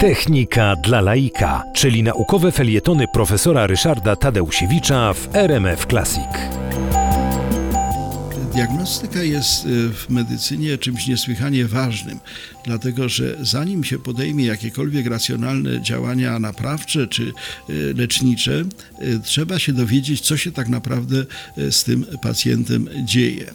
Technika dla laika, czyli naukowe felietony profesora Ryszarda Tadeusiewicza w RMF Classic. Diagnostyka jest y, w medycynie czymś niesłychanie ważnym, dlatego że zanim się podejmie jakiekolwiek racjonalne działania naprawcze czy y, lecznicze, y, trzeba się dowiedzieć, co się tak naprawdę z tym pacjentem dzieje.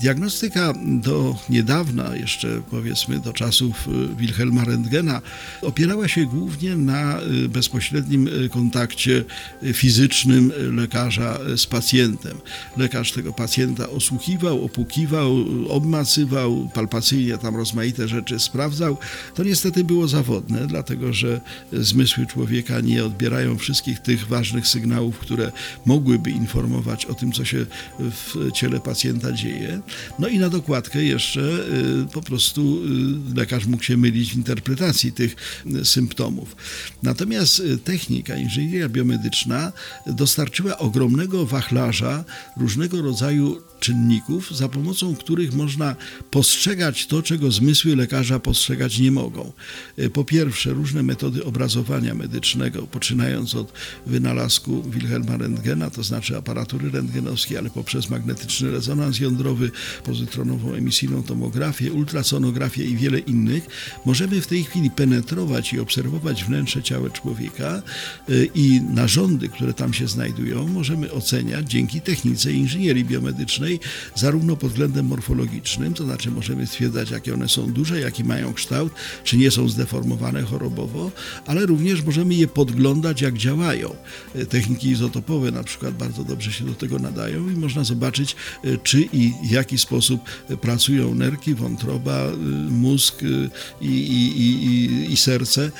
Diagnostyka do niedawna, jeszcze powiedzmy do czasów Wilhelma Rentgena, opierała się głównie na bezpośrednim kontakcie fizycznym lekarza z pacjentem. Lekarz tego pacjenta osłuchiwał, opukiwał, obmacywał, palpacyjnie tam rozmaite rzeczy sprawdzał, to niestety było zawodne, dlatego że zmysły człowieka nie odbierają wszystkich tych ważnych sygnałów, które mogłyby informować o tym, co się w ciele pacjenta dzieje. No i na dokładkę jeszcze y, po prostu y, lekarz mógł się mylić w interpretacji tych y, symptomów. Natomiast technika, inżynieria biomedyczna dostarczyła ogromnego wachlarza różnego rodzaju czynników, za pomocą których można postrzegać to, czego zmysły lekarza postrzegać nie mogą. E, po pierwsze, różne metody obrazowania medycznego, poczynając od wynalazku Wilhelma Rentgena, to znaczy aparatury rentgenowskiej, ale poprzez magnetyczny rezonans jądrowy, pozytronową emisyjną tomografię, ultrasonografię i wiele innych, możemy w tej chwili penetrować i obserwować wnętrze ciała człowieka e, i narządy, które tam się znajdują, możemy oceniać dzięki technice inżynierii biomedycznej, zarówno pod względem morfologicznym, to znaczy możemy stwierdzać, jakie one są duże, jaki mają kształt, czy nie są zdeformowane chorobowo, ale również możemy je podglądać, jak działają. E, techniki izotopowe na przykład bardzo dobrze się do tego nadają i można zobaczyć, e, czy i w jaki sposób pracują nerki, wątroba, e, mózg i, i, i, i serce,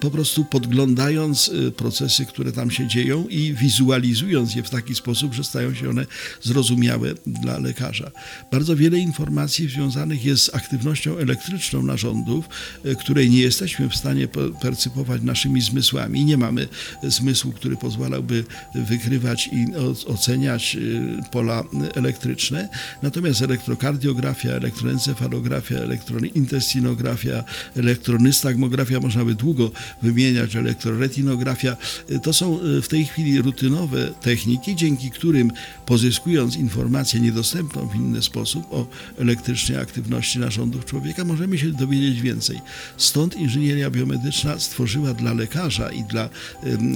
po prostu podglądając procesy, które tam się dzieją i wizualizując je w taki sposób, że stają się one zrozumiałe dla lekarza. Bardzo wiele informacji związanych jest z aktywnością elektryczną narządów, e, której nie jesteśmy w stanie percypować naszymi zmysłami. Nie mamy zmysłu, który pozwalałby wykrywać i oceniać e, pola elektryczne. Natomiast elektrokardiografia, elektroencefalografia, elektrointestinografia, elektronystagmografia, można by długo wymieniać, elektroretinografia, e, to są w tej chwili rutynowe techniki, dzięki którym pozyskując informacje informację niedostępną w inny sposób o elektrycznej aktywności narządów człowieka, możemy się dowiedzieć więcej. Stąd inżynieria biomedyczna stworzyła dla lekarza i dla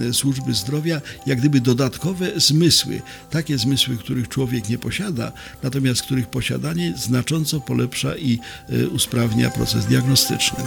y, służby zdrowia jak gdyby dodatkowe zmysły, takie zmysły, których człowiek nie posiada, natomiast których posiadanie znacząco polepsza i y, usprawnia proces diagnostyczny.